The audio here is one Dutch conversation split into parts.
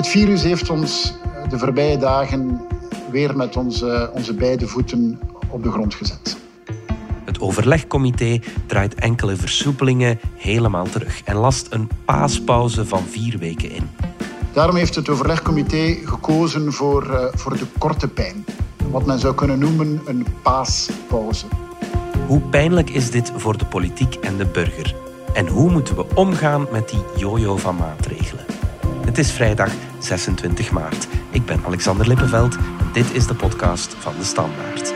Het virus heeft ons de voorbije dagen weer met onze, onze beide voeten op de grond gezet. Het overlegcomité draait enkele versoepelingen helemaal terug en last een paaspauze van vier weken in. Daarom heeft het overlegcomité gekozen voor, uh, voor de korte pijn. Wat men zou kunnen noemen een paaspauze. Hoe pijnlijk is dit voor de politiek en de burger? En hoe moeten we omgaan met die jojo van maatregelen? Het is vrijdag 26 maart. Ik ben Alexander Lippenveld en dit is de podcast van de Standaard.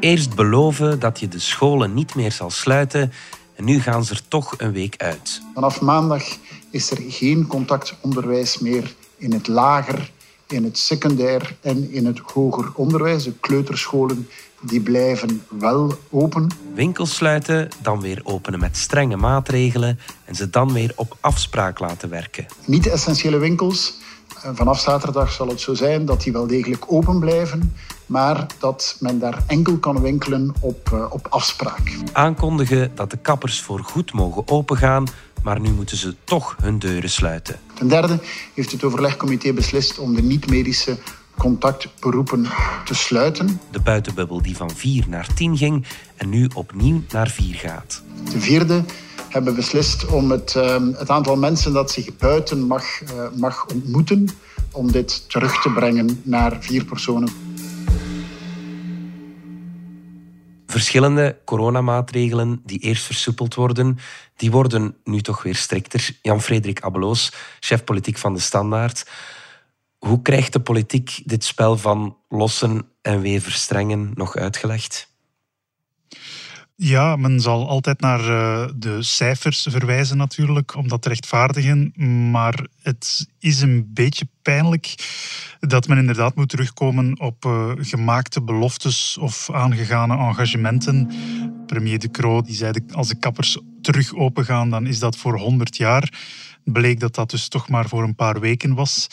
Eerst beloven dat je de scholen niet meer zal sluiten en nu gaan ze er toch een week uit. Vanaf maandag is er geen contactonderwijs meer in het lager, in het secundair en in het hoger onderwijs. De kleuterscholen die blijven wel open. Winkels sluiten, dan weer openen met strenge maatregelen en ze dan weer op afspraak laten werken. Niet-essentiële winkels, eh, vanaf zaterdag zal het zo zijn dat die wel degelijk open blijven maar dat men daar enkel kan winkelen op, uh, op afspraak. Aankondigen dat de kappers voor goed mogen opengaan, maar nu moeten ze toch hun deuren sluiten. Ten derde heeft het overlegcomité beslist om de niet-medische contactberoepen te sluiten. De buitenbubbel die van 4 naar 10 ging en nu opnieuw naar 4 gaat. Ten vierde hebben beslist om het, uh, het aantal mensen dat zich buiten mag, uh, mag ontmoeten, om dit terug te brengen naar vier personen. Verschillende coronamaatregelen die eerst versoepeld worden, die worden nu toch weer strikter. Jan-Frederik Abeloos, chef politiek van de Standaard. Hoe krijgt de politiek dit spel van lossen en weer verstrengen nog uitgelegd? Ja, men zal altijd naar eh, de cijfers verwijzen natuurlijk, om dat te rechtvaardigen. Maar het is een beetje pijnlijk dat men inderdaad moet terugkomen op uh, gemaakte beloftes of aangegane engagementen. Premier De Croo die zei, als de kappers terug opengaan, dan is dat voor 100 jaar bleek dat dat dus toch maar voor een paar weken was.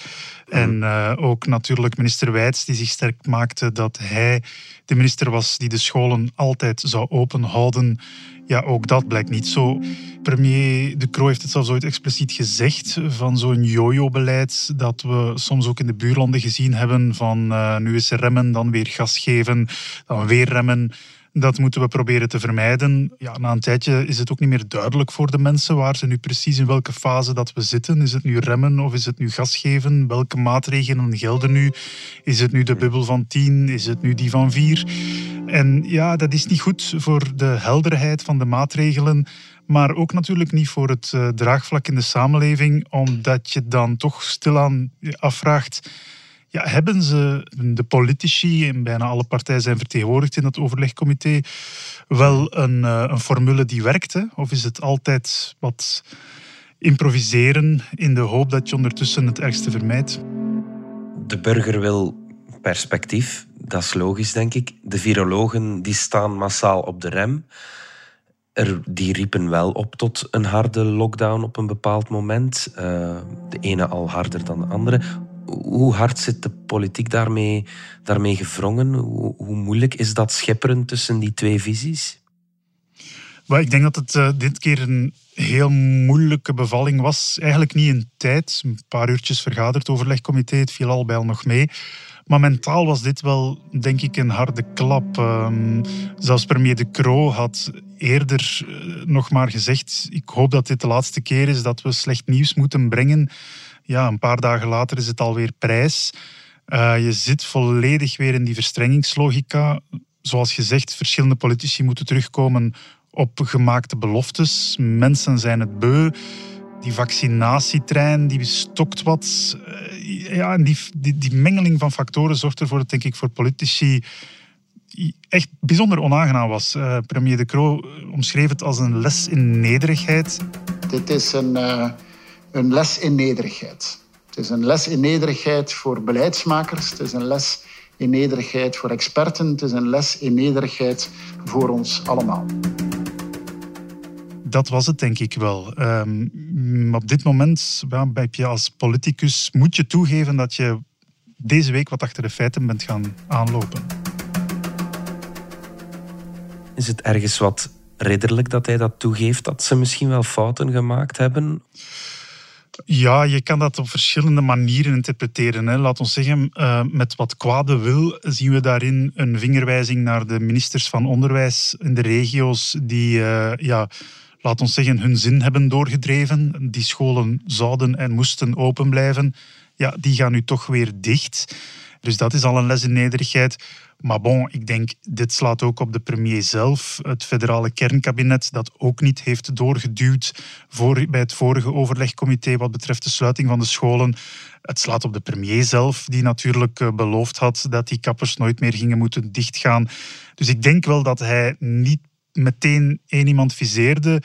En uh, ook natuurlijk minister Wijts, die zich sterk maakte dat hij de minister was die de scholen altijd zou openhouden. Ja, ook dat blijkt niet zo. Premier De Croo heeft het zelfs ooit expliciet gezegd van zo'n jojo-beleid dat we soms ook in de buurlanden gezien hebben van uh, nu is remmen, dan weer gas geven, dan weer remmen. Dat moeten we proberen te vermijden. Ja, na een tijdje is het ook niet meer duidelijk voor de mensen waar ze nu precies in welke fase dat we zitten. Is het nu remmen of is het nu gas geven? Welke maatregelen gelden nu? Is het nu de bubbel van 10? Is het nu die van 4? En ja, dat is niet goed voor de helderheid van de maatregelen maar ook natuurlijk niet voor het uh, draagvlak in de samenleving, omdat je dan toch stilaan afvraagt ja, hebben ze, de politici en bijna alle partijen zijn vertegenwoordigd in het overlegcomité, wel een, eh, een formule die werkt? Hè? Of is het altijd wat improviseren in de hoop dat je ondertussen het ergste vermijdt? De burger wil perspectief, dat is logisch denk ik. De virologen die staan massaal op de rem. Er, die riepen wel op tot een harde lockdown op een bepaald moment. Uh, de ene al harder dan de andere hoe hard zit de politiek daarmee, daarmee gevrongen? Hoe, hoe moeilijk is dat schepperen tussen die twee visies? Ik denk dat het uh, dit keer een heel moeilijke bevalling was. Eigenlijk niet in tijd. Een paar uurtjes vergaderd, overlegcomité. Het viel al bij nog mee. Maar mentaal was dit wel, denk ik, een harde klap. Um, zelfs premier De Croo had eerder uh, nog maar gezegd... ik hoop dat dit de laatste keer is dat we slecht nieuws moeten brengen ja, een paar dagen later is het alweer prijs. Uh, je zit volledig weer in die verstrengingslogica. Zoals gezegd, verschillende politici moeten terugkomen op gemaakte beloftes. Mensen zijn het beu. Die vaccinatietrein die stokt wat. Uh, ja, en die, die, die mengeling van factoren zorgt ervoor dat denk ik voor politici echt bijzonder onaangenaam was. Uh, premier De Croo omschreef het als een les in nederigheid. Dit is een een les in nederigheid. Het is een les in nederigheid voor beleidsmakers. Het is een les in nederigheid voor experten. Het is een les in nederigheid voor ons allemaal. Dat was het denk ik wel. Um, op dit moment ja, je als politicus moet je toegeven dat je deze week wat achter de feiten bent gaan aanlopen. Is het ergens wat ridderlijk dat hij dat toegeeft, dat ze misschien wel fouten gemaakt hebben? Ja, je kan dat op verschillende manieren interpreteren. Hè. Laat ons zeggen, uh, met wat kwade wil zien we daarin een vingerwijzing naar de ministers van onderwijs in de regio's die, uh, ja, laat ons zeggen, hun zin hebben doorgedreven. Die scholen zouden en moesten open blijven. Ja, die gaan nu toch weer dicht. Dus dat is al een les in nederigheid. Maar bon, ik denk, dit slaat ook op de premier zelf. Het federale kernkabinet dat ook niet heeft doorgeduwd voor, bij het vorige overlegcomité wat betreft de sluiting van de scholen. Het slaat op de premier zelf, die natuurlijk eh, beloofd had dat die kappers nooit meer gingen moeten dichtgaan. Dus ik denk wel dat hij niet meteen één iemand viseerde,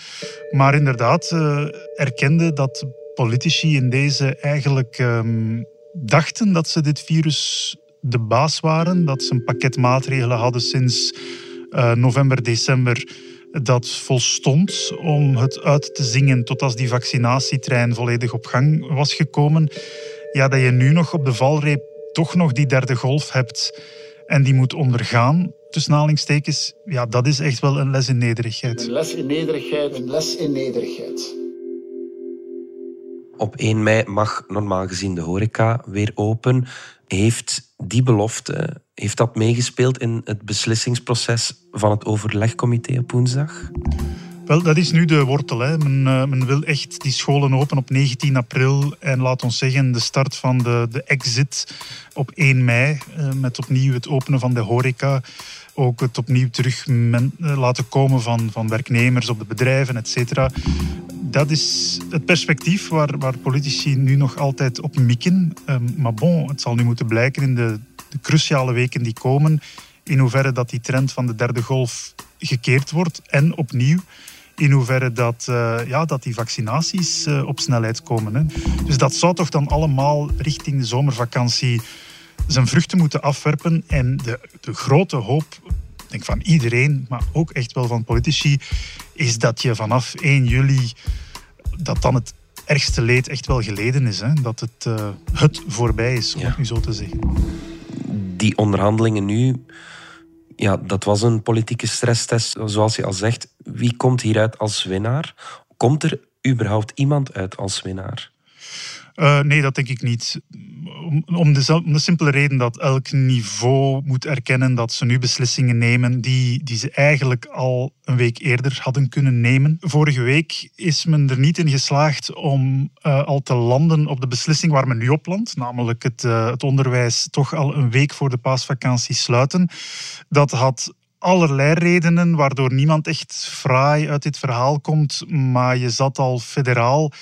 maar inderdaad uh, erkende dat politici in deze eigenlijk um, dachten dat ze dit virus de baas waren, dat ze een pakket maatregelen hadden sinds uh, november, december dat volstond om het uit te zingen tot als die vaccinatietrein volledig op gang was gekomen. Ja, dat je nu nog op de valreep toch nog die derde golf hebt en die moet ondergaan, tussen aanhalingstekens, ja, dat is echt wel een les in nederigheid. Een les in nederigheid, een les in nederigheid. Op 1 mei mag normaal gezien de horeca weer open. Heeft die belofte, heeft dat meegespeeld in het beslissingsproces van het overlegcomité op woensdag? Wel, dat is nu de wortel. Hè. Men, men, wil echt die scholen open op 19 april. En laat ons zeggen, de start van de, de exit op 1 mei. Uh, met opnieuw het openen van de horeca. Ook het opnieuw terug uh, laten komen van, van werknemers op de bedrijven, et cetera dat is het perspectief waar, waar politici nu nog altijd op mikken. Um, maar bon, het zal nu moeten blijken in de, cruciale weken die komen in hoeverre dat die trend van de derde golf gekeerd wordt en opnieuw in hoeverre dat, uh, ja, dat die vaccinaties uh, op snelheid komen. Hè. Dus dat zou toch dan allemaal richting de zomervakantie zijn vruchten moeten afwerpen. En de, de grote hoop denk van iedereen, maar ook echt wel van politici, is dat je vanaf 1 juli dat dan het ergste leed echt wel geleden is. Hè? Dat het, uh, het voorbij is, om ja. het nu zo te zeggen. Die onderhandelingen nu, ja, dat was een politieke stresstest. Zoals je al zegt, wie komt hieruit als winnaar? Komt er überhaupt iemand uit als winnaar? Uh, nee, dat denk ik niet. Om de, om de, simpele reden dat elk niveau moet erkennen dat ze nu beslissingen nemen die, die ze eigenlijk al een week eerder hadden kunnen nemen. Vorige week is men er niet in geslaagd om uh, al te landen op de beslissing waar men nu op landt, namelijk het, uh, het onderwijs toch al een week voor de paasvakantie sluiten. Dat had allerlei redenen waardoor niemand echt fraai uit dit verhaal komt, maar je zat al federaal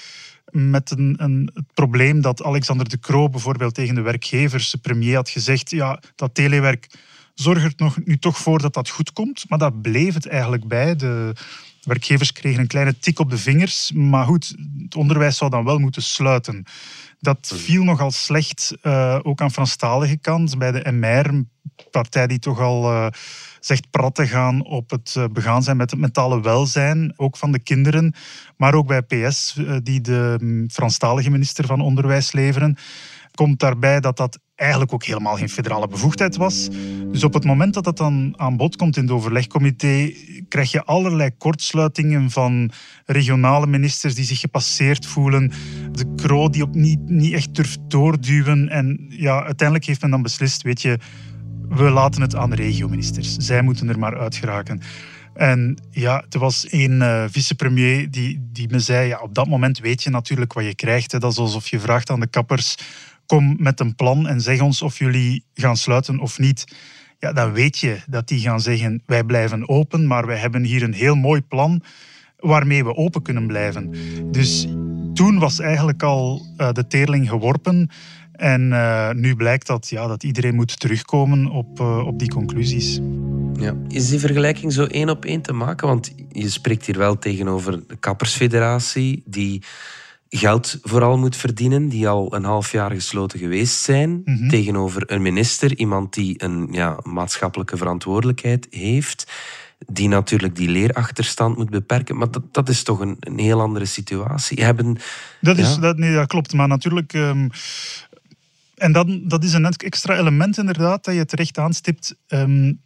met een, een, het probleem dat Alexander de Croo bijvoorbeeld tegen de werkgevers, de premier, had gezegd, ja, dat telewerk zorgt er nog, nu toch voor dat dat goed komt. Maar daar bleef het eigenlijk bij. De werkgevers kregen een kleine tik op de vingers. Maar goed, het onderwijs zou dan wel moeten sluiten. Dat viel nogal slecht, uh, ook aan Franstalige kant, bij de MR, een partij die toch al... Uh, zegt prat te gaan op het eh, begaan zijn met het mentale welzijn, ook van de kinderen, maar ook bij PS, eh, die de mm, Franstalige minister van Onderwijs leveren. Komt daarbij dat dat eigenlijk ook helemaal geen federale bevoegdheid was. Dus op het moment dat dat dan aan bod komt in het overlegcomité, krijg je allerlei kortsluitingen van regionale ministers die zich gepasseerd voelen. De Kro die op niet, niet echt durft doorduwen. En ja, uiteindelijk heeft men dan beslist, weet je, we laten het aan de regioministers. Zij moeten er maar uit geraken. En ja, er was een uh, vicepremier die, die me zei, ja, op dat moment weet je natuurlijk wat je krijgt. Hè. Dat is alsof je vraagt aan de kappers, kom met een plan en zeg ons of jullie gaan sluiten of niet. Ja, dan weet je dat die gaan zeggen, wij blijven open, maar wij hebben hier een heel mooi plan waarmee we open kunnen blijven. Dus toen was eigenlijk al uh, de teerling geworpen. En uh, nu blijkt dat, ja, dat iedereen moet terugkomen op, uh, op die conclusies. Ja. Is die vergelijking zo één op één te maken? Want je spreekt hier wel tegenover de Kappersfederatie, die geld vooral moet verdienen, die al een half jaar gesloten geweest zijn. Mm -hmm. Tegenover een minister, iemand die een ja, maatschappelijke verantwoordelijkheid heeft die natuurlijk die leerachterstand moet beperken. Maar dat, dat is toch een, een heel andere situatie. Hebben, dat, is, ja? dat, nee, dat klopt. Maar natuurlijk, um, en dan, dat is een extra element inderdaad dat je terecht aanstipt. Um,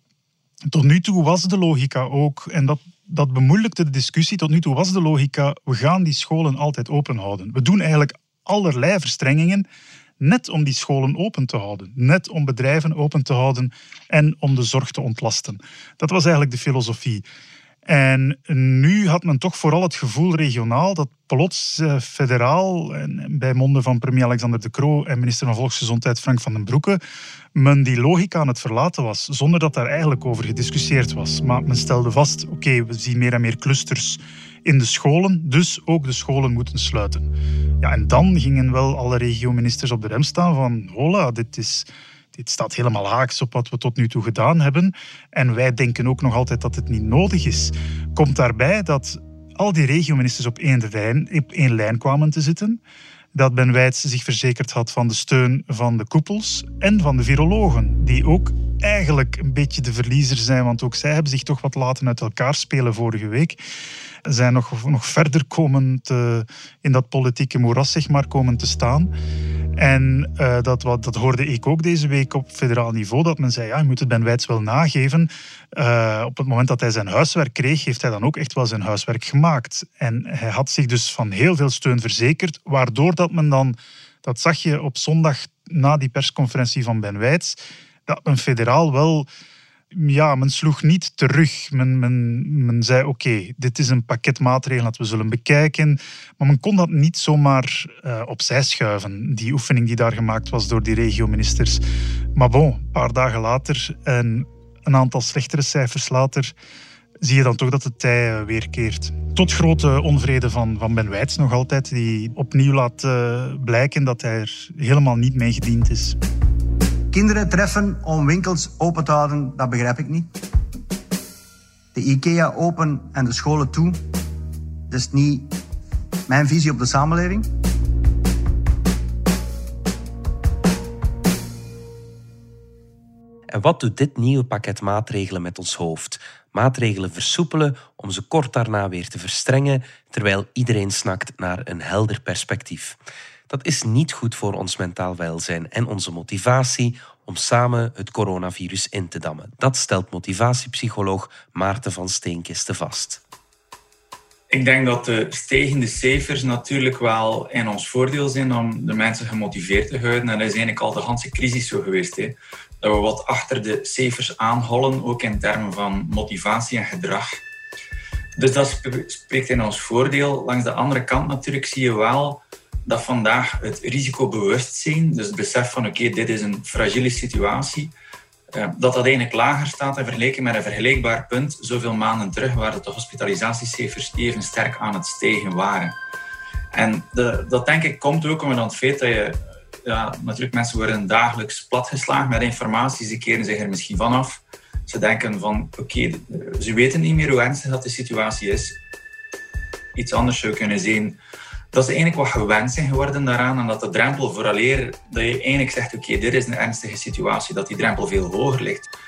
tot nu toe was de logica ook, en dat, dat bemoeilijkte de discussie, tot nu toe was de logica, we gaan die scholen altijd open houden. We doen eigenlijk allerlei verstrengingen net om die scholen open te houden, net om bedrijven open te houden en om de zorg te ontlasten. Dat was eigenlijk de filosofie. En nu had men toch vooral het gevoel regionaal dat plots eh, federaal, en bij monden van premier Alexander De Croo en minister van Volksgezondheid Frank van den Broeke, men die logica aan het verlaten was, zonder dat daar eigenlijk over gediscussieerd was. Maar men stelde vast, oké, we zien meer en meer clusters in de scholen, dus ook de scholen moeten sluiten. Ja, en dan gingen wel alle regioministers op de rem staan van, hola, dit is dit staat helemaal haaks op wat we tot nu toe gedaan hebben. En wij denken ook nog altijd dat het niet nodig is. Komt daarbij dat al die regioministers op één lijn, op één lijn kwamen te zitten. Dat Ben Wijts zich verzekerd had van de steun van de koepels en van de virologen, die ook eigenlijk een beetje de verliezer zijn, want ook zij hebben zich toch wat laten uit elkaar spelen vorige week. Zijn nog, nog verder komen te, in dat politieke moeras zeg maar, komen te staan. En uh, dat, wat, dat hoorde ik ook deze week op federaal niveau, dat men zei, ja, je moet het Ben Wijts wel nageven. Uh, op het moment dat hij zijn huiswerk kreeg, heeft hij dan ook echt wel zijn huiswerk gemaakt. En hij had zich dus van heel veel steun verzekerd, waardoor dat men dan, dat zag je op zondag na die persconferentie van Ben Wijts, dat men federaal wel ja, men sloeg niet terug. Men, men, men zei: Oké, dit is een pakket maatregelen dat we zullen bekijken. Maar men kon dat niet zomaar uh, opzij schuiven, die oefening die daar gemaakt was door die regioministers. Maar bon, een paar dagen later en een aantal slechtere cijfers later zie je dan toch dat het tij eh, weerkeert. Tot grote onvrede van, van Ben Wijts nog altijd, die opnieuw laat uh, blijken dat hij er helemaal niet mee gediend is kinderen treffen om winkels open te houden, dat begrijp ik niet. De IKEA open en de scholen toe. Dat is niet mijn visie op de samenleving. En wat doet dit nieuwe pakket maatregelen met ons hoofd? Maatregelen versoepelen om ze kort daarna weer te verstrengen, terwijl iedereen snakt naar een helder perspectief. Dat is niet goed voor ons mentaal welzijn en onze motivatie om samen het coronavirus in te dammen. Dat stelt motivatiepsycholoog Maarten van Steenkisten vast. Ik denk dat de stijgende cijfers natuurlijk wel in ons voordeel zijn om de mensen gemotiveerd te houden. En dat is eigenlijk al de hele crisis zo geweest. Hè. Dat we wat achter de cijfers aanhollen, ook in termen van motivatie en gedrag. Dus dat spreekt in ons voordeel. Langs de andere kant natuurlijk zie je wel dat vandaag het risicobewustzijn, dus het besef van oké, dit is een fragiele situatie, eh, dat dat eigenlijk lager staat in vergelijking met een vergelijkbaar punt zoveel maanden terug, waar de hospitalisatiecijfers even sterk aan het stijgen waren. En de, dat denk ik komt ook omdat het feit dat je, ja, natuurlijk mensen worden dagelijks platgeslagen met informatie, ze keren zich er misschien vanaf. Ze denken van oké, ze weten niet meer hoe ernstig dat de situatie is. Iets anders zou kunnen zijn dat ze eigenlijk wat gewend zijn geworden daaraan en dat de drempel vooraleer dat je eigenlijk zegt, oké, dit is een ernstige situatie, dat die drempel veel hoger ligt.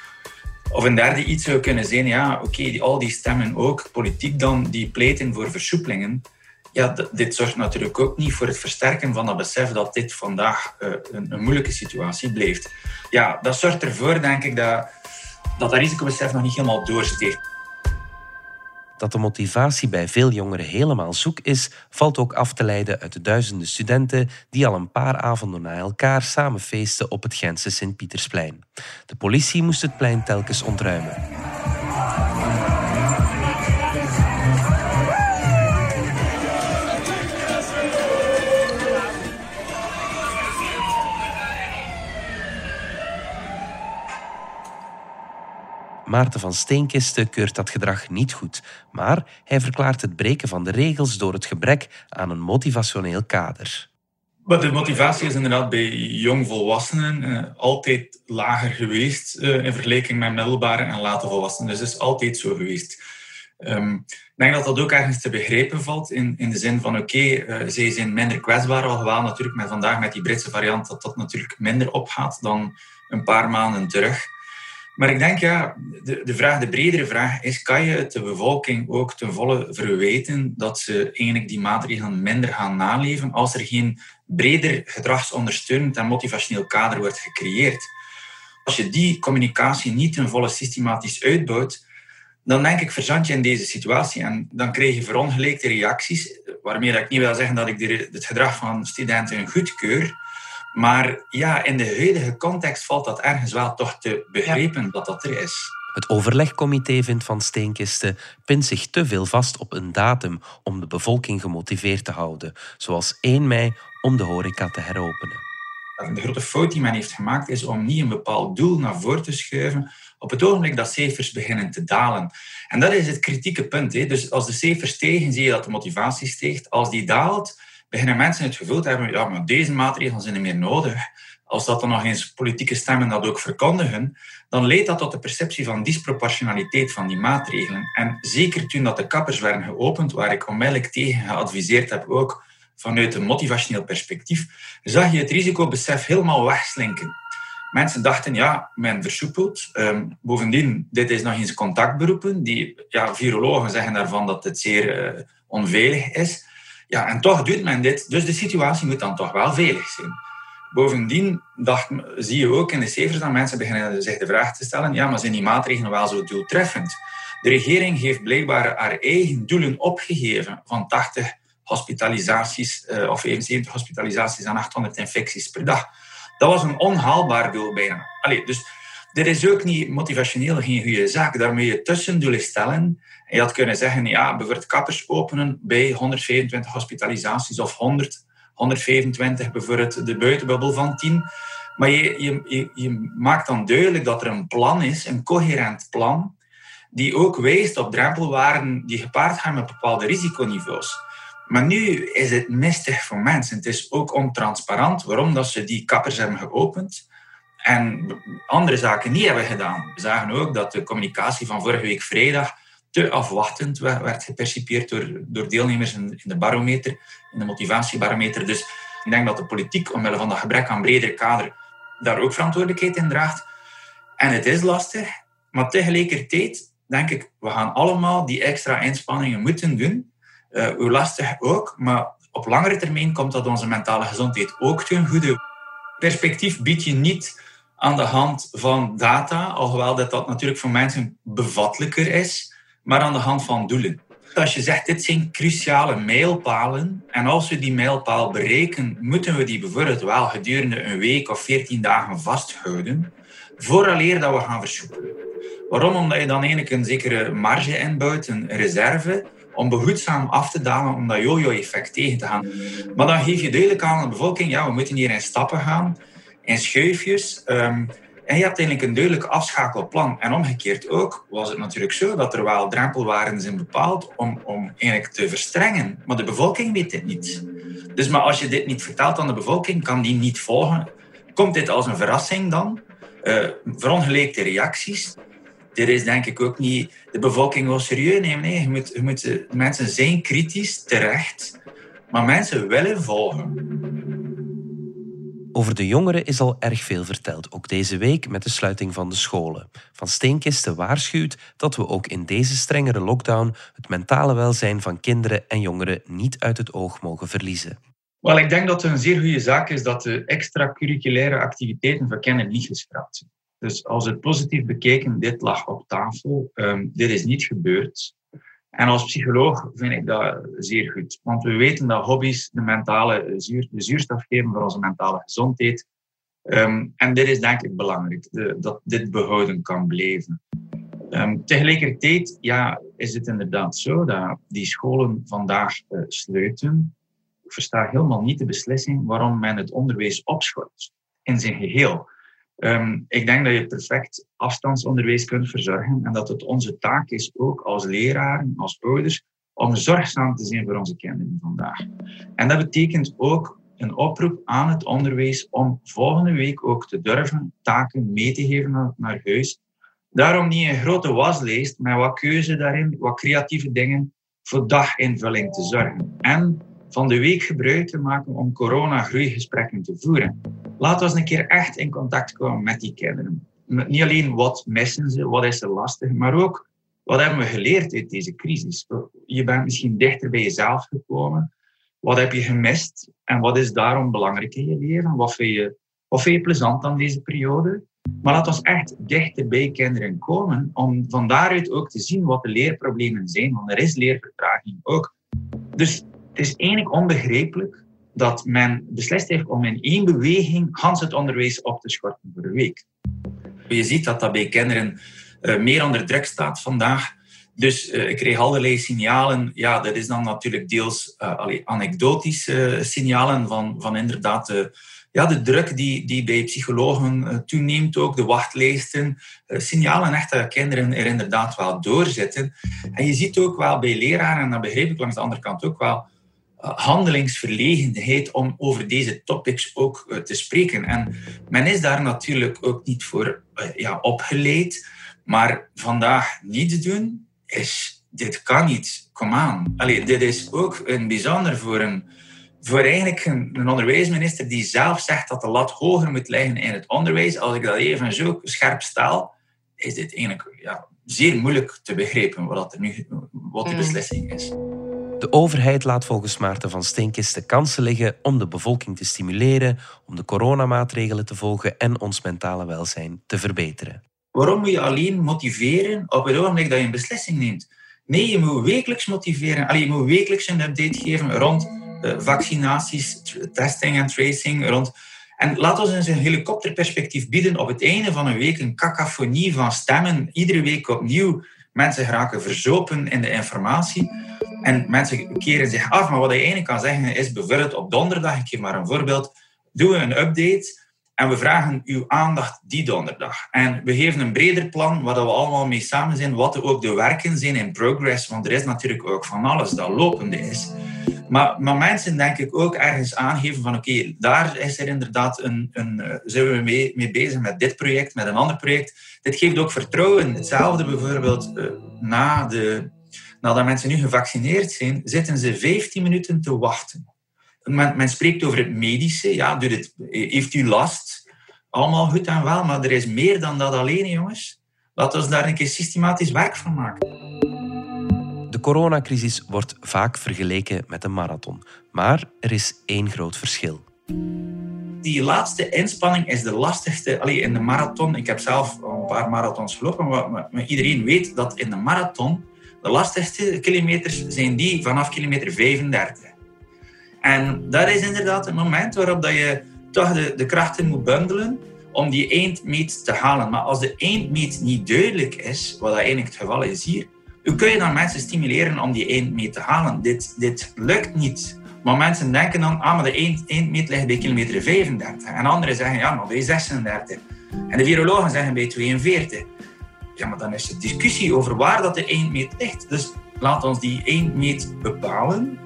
Of een derde iets zou kunnen zijn, ja, oké, al die stemmen ook, politiek dan, die pleiten voor versoepelingen. Ja, dit zorgt natuurlijk ook niet voor het versterken van dat besef dat dit vandaag uh, een, een, moeilijke situatie blijft. Ja, dat zorgt ervoor, denk ik, dat dat, dat risicobesef nog niet helemaal doorsteekt. Dat de motivatie bij veel jongeren helemaal zoek is, valt ook af te leiden uit de duizenden studenten die al een paar avonden na elkaar samen feesten op het Gentse Sint-Pietersplein. De politie moest het plein telkens ontruimen. Maarten van Steenkisten keurt dat gedrag niet goed, maar hij verklaart het breken van de regels door het gebrek aan een motivationeel kader. de motivatie is inderdaad bij jongvolwassenen uh, altijd lager geweest uh, in vergelijking met middelbare en late volwassenen. Dus het is altijd zo geweest. Um, ik denk dat dat ook ergens te begrijpen valt in, in de zin van oké, okay, eh, zij zijn minder kwetsbaar, alhoewel natuurlijk met vandaag met die Britse variant dat dat natuurlijk minder opgaat dan een paar maanden terug. Maar ik denk, ja, de, de, vraag, de bredere vraag is, kan je de bevolking ook ten volle verwijten dat ze eigenlijk die maatregelen minder gaan naleven als er geen breder gedragsondersteunend en motivationeel kader wordt gecreëerd. Als je die communicatie niet ten volle systematisch uitbouwt, dan denk ik verzand je in deze situatie en dan krijg je verongelijkte reacties, waarmee ik niet wil zeggen dat ik het gedrag van studenten goedkeur, maar ja, in de huidige context valt dat ergens wel toch te begrijpen dat dat er is. Het overlegcomité vindt van Steenkisten pint zich te veel vast op een datum om de bevolking gemotiveerd te houden, zoals 1 mei om de horeca te heropenen. De grote fout die men heeft gemaakt is om niet een bepaald doel naar voren te schuiven op het ogenblik dat cijfers beginnen te dalen. En dat is het kritieke punt. Hè. Dus als de cijfers stijgen, zie je dat de motivatie stijgt. Als die daalt, beginnen mensen het gevoel te hebben, ja, maar deze maatregelen zijn niet meer nodig. Als dat dan nog eens politieke stemmen dat ook verkondigen, dan leidt dat tot de perceptie van disproportionaliteit van die maatregelen. En zeker toen dat de kappers werden geopend, waar ik onmiddellijk tegen geadviseerd heb, ook vanuit een motivationeel perspectief, zag je het risicobesef helemaal wegslinken. Mensen dachten, ja, men versoepelt. Um, bovendien, dit is nog eens contactberoepen. Die, ja, virologen zeggen daarvan dat het zeer uh, onveilig is. Ja, en toch doet men dit. Dus de situatie moet dan toch wel veilig zijn. Bovendien dacht, zie je ook in de cijfers dat mensen beginnen zich de vraag te stellen, ja, maar zijn die maatregelen wel zo doeltreffend? De regering heeft blijkbaar haar eigen doelen opgegeven van 80 hospitalisaties uh, of 71 hospitalisaties aan 800 infecties per dag. Dat was een onhaalbaar doel bijna. Allee, dus dit is ook niet motivationeel geen goede zaak. Daar moet je tussendoelen stellen. En je had kunnen zeggen, ja, bijvoorbeeld kappers openen bij 125 hospitalisaties of 100 125 bijvoorbeeld de buitenbubbel van 10. Maar je, je, je maakt dan duidelijk dat er een plan is, een coherent plan, die ook wijst op drempelwaarden die gepaard gaan met bepaalde risiconiveaus. Maar nu is het mistig voor mensen. Het is ook ontransparant waarom dat ze die kappers hebben geopend en andere zaken niet hebben gedaan. We zagen ook dat de communicatie van vorige week vrijdag te afwachtend werd gepercipieerd door, door deelnemers in, de barometer, in de motivatiebarometer. Dus ik denk dat de politiek, omwille van dat gebrek aan breder kader, daar ook verantwoordelijkheid in draagt. En het is lastig, maar tegelijkertijd denk ik, we gaan allemaal die extra inspanningen moeten doen. Uh, hoe lastig ook, maar op langere termijn komt dat onze mentale gezondheid ook ten goede. Perspectief bied je niet aan de hand van data, alhoewel dat, dat natuurlijk voor mensen bevattelijker is maar aan de hand van doelen. Als je zegt, dit zijn cruciale mijlpalen, en als we die mijlpaal bereiken, moeten we die bijvoorbeeld wel gedurende een week of veertien dagen vasthouden, vooraleer dat we gaan versoepelen. Waarom? Omdat je dan eigenlijk een zekere marge inbouwt, een reserve, om behoedzaam af te dalen, om dat yo-yo-effect tegen te gaan. Maar dan geef je duidelijk aan de bevolking, ja, we moeten hier in stappen gaan, in schuifjes. Um, en je hebt eigenlijk een duidelijk afschakelplan. En omgekeerd ook was het natuurlijk zo dat er wel drempelwaarden zijn bepaald om, om eigenlijk te verstrengen. Maar de bevolking weet dit niet. Dus maar als je dit niet vertelt aan de bevolking, kan die niet volgen. Komt dit als een verrassing dan? Uh, verongelijkte reacties. Dit is denk ik ook niet de bevolking wel serieus nemen. Nee, je moet, je moet, mensen zijn kritisch, terecht. Maar mensen willen volgen. Over de jongeren is al erg veel verteld, ook deze week met de sluiting van de scholen. Van Steenkisten waarschuwt dat we ook in deze strengere lockdown het mentale welzijn van kinderen en jongeren niet uit het oog mogen verliezen. Wel, ik denk dat het een zeer goede zaak is dat de extracurriculaire activiteiten kinderen niet geschrapt zijn. Dus als het positief bekeken, dit lag op tafel. Um, dit is niet gebeurd. En als psycholoog vind ik dat zeer goed. Want we weten dat hobby's de, mentale zuurstof geven voor onze mentale gezondheid. Ehm, en dit is denk ik belangrijk, dat dit behouden kan blijven. Um, tegelijkertijd ja, is het inderdaad zo dat die scholen vandaag uh, sluiten. Ik versta helemaal niet de beslissing waarom men het onderwijs opschort in zijn geheel. Um, ik denk dat je perfect afstandsonderwijs kunt verzorgen en dat het onze taak is, ook als leraren, als ouders, om zorgzaam te zijn voor onze kinderen vandaag. En dat betekent ook een oproep aan het onderwijs om volgende week ook te durven taken mee te geven naar, huis. Daarom niet een grote waslijst met wat keuze daarin, wat creatieve dingen voor daginvulling te zorgen. En van de week gebruik te maken om corona-groeigesprekken te voeren. Laten we eens een keer echt in contact komen met die kinderen. Niet alleen wat missen ze, wat is er lastig, maar ook wat hebben we geleerd uit deze crisis. Je bent misschien dichter bij jezelf gekomen. Wat heb je gemist en wat is daarom belangrijk in je leven? Wat vind je, wat vind je plezant aan deze periode? Maar laat ons echt dichter bij kinderen komen om van daaruit ook te zien wat de leerproblemen zijn, want er is leervertraging ook. Dus het is eigenlijk onbegrijpelijk dat men beslist heeft om in één beweging Hans het onderwijs op te schorten voor een week. Je ziet dat dat bij kinderen uh, meer onder druk staat vandaag. Dus uh, ik kreeg allerlei signalen. Ja, dat is dan natuurlijk deels allee, anekdotische signalen van, van inderdaad de, ja, de druk die, die bij psychologen toeneemt ook, de wachtlijsten. signalen echt dat kinderen er inderdaad wel doorzitten. En je ziet ook wel bij leraren, en dat begrijp ik langs de andere kant ook wel, handelingsverlegenheid om over deze topics ook te spreken. En men is daar natuurlijk ook niet voor ja, opgeleid. Maar vandaag niets doen, is, dit kan niet. Kom aan. Allee, dit is ook een bijzonder voor een, voor eigenlijk een, een, onderwijsminister die zelf zegt dat de lat hoger moet liggen in het onderwijs. Als ik dat even zo scherp stel, is dit eigenlijk ja, zeer moeilijk te begrijpen wat, er nu, wat de mm. beslissing is. De overheid laat volgens Maarten van Steenkist de kansen liggen om de bevolking te stimuleren, om de coronamaatregelen te volgen en ons mentale welzijn te verbeteren. Waarom moet je alleen motiveren op het ogenblik dat je een beslissing neemt? Nee, je moet wekelijks motiveren. Allee, je moet wekelijks een update geven rond uh, vaccinaties, testing en tracing. Rond... En laat ons eens een helikopterperspectief bieden op het einde van een week. Een cacophonie van stemmen, iedere week opnieuw. Mensen geraken verzopen in de informatie. En mensen keren zich af. Maar wat je eigenlijk kan zeggen is bijvoorbeeld op donderdag, ik geef maar een voorbeeld, doen we een update en we vragen uw aandacht die donderdag. En we geven een breder plan waar we allemaal mee samen zijn, wat ook de werken zijn in progress. Want er is natuurlijk ook van alles dat lopende is. Maar, maar mensen denk ik ook ergens aangeven van oké, daar is er inderdaad een, een uh, zijn we mee, mee bezig met dit project, met een ander project. Dit geeft ook vertrouwen. Hetzelfde bijvoorbeeld uh, na de, nadat mensen nu gevaccineerd zijn, zitten ze 15 minuten te wachten men, men, spreekt over het medische. Ja, doet het, heeft u last? Allemaal goed en wel, maar er is meer dan dat alleen, jongens. Laten we daar een keer systematisch werk van maken. De coronacrisis wordt vaak vergeleken met een marathon. Maar er is één groot verschil. Die laatste inspanning is de lastigste. Allee, in de marathon, ik heb zelf een paar marathons gelopen, maar iedereen weet dat in de marathon de lastigste kilometers zijn die vanaf kilometer 35. En dat is inderdaad het moment waarop dat je toch de, de krachten moet bundelen om die eindmeet te halen. Maar als de eindmeet niet duidelijk is, wat dat eigenlijk het geval is hier, hoe kun je dan mensen stimuleren om die eindmeet te halen? Dit, dit lukt niet. Maar mensen denken dan, ah, maar de eind, eindmeet ligt bij kilometer 35. En anderen zeggen, ja, maar bij 36. En de virologen zeggen bij 42. Ja, maar dan is de discussie over waar dat de eindmeet ligt. Dus laat ons die eindmeet bepalen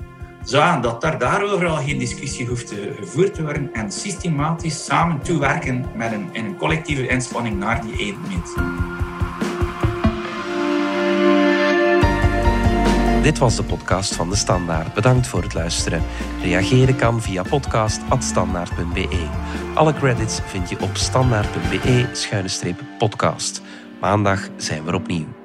zodat daar daarover al geen discussie hoeft te, gevoerd te worden en systematisch samen toewerken met een, in een collectieve inspanning naar die eindmeet. Dit was de podcast van De Standaard. Bedankt voor het luisteren. Reageren kan via podcast.standaard.be. Alle credits vind je op standaard.be-podcast. Maandag zijn we opnieuw.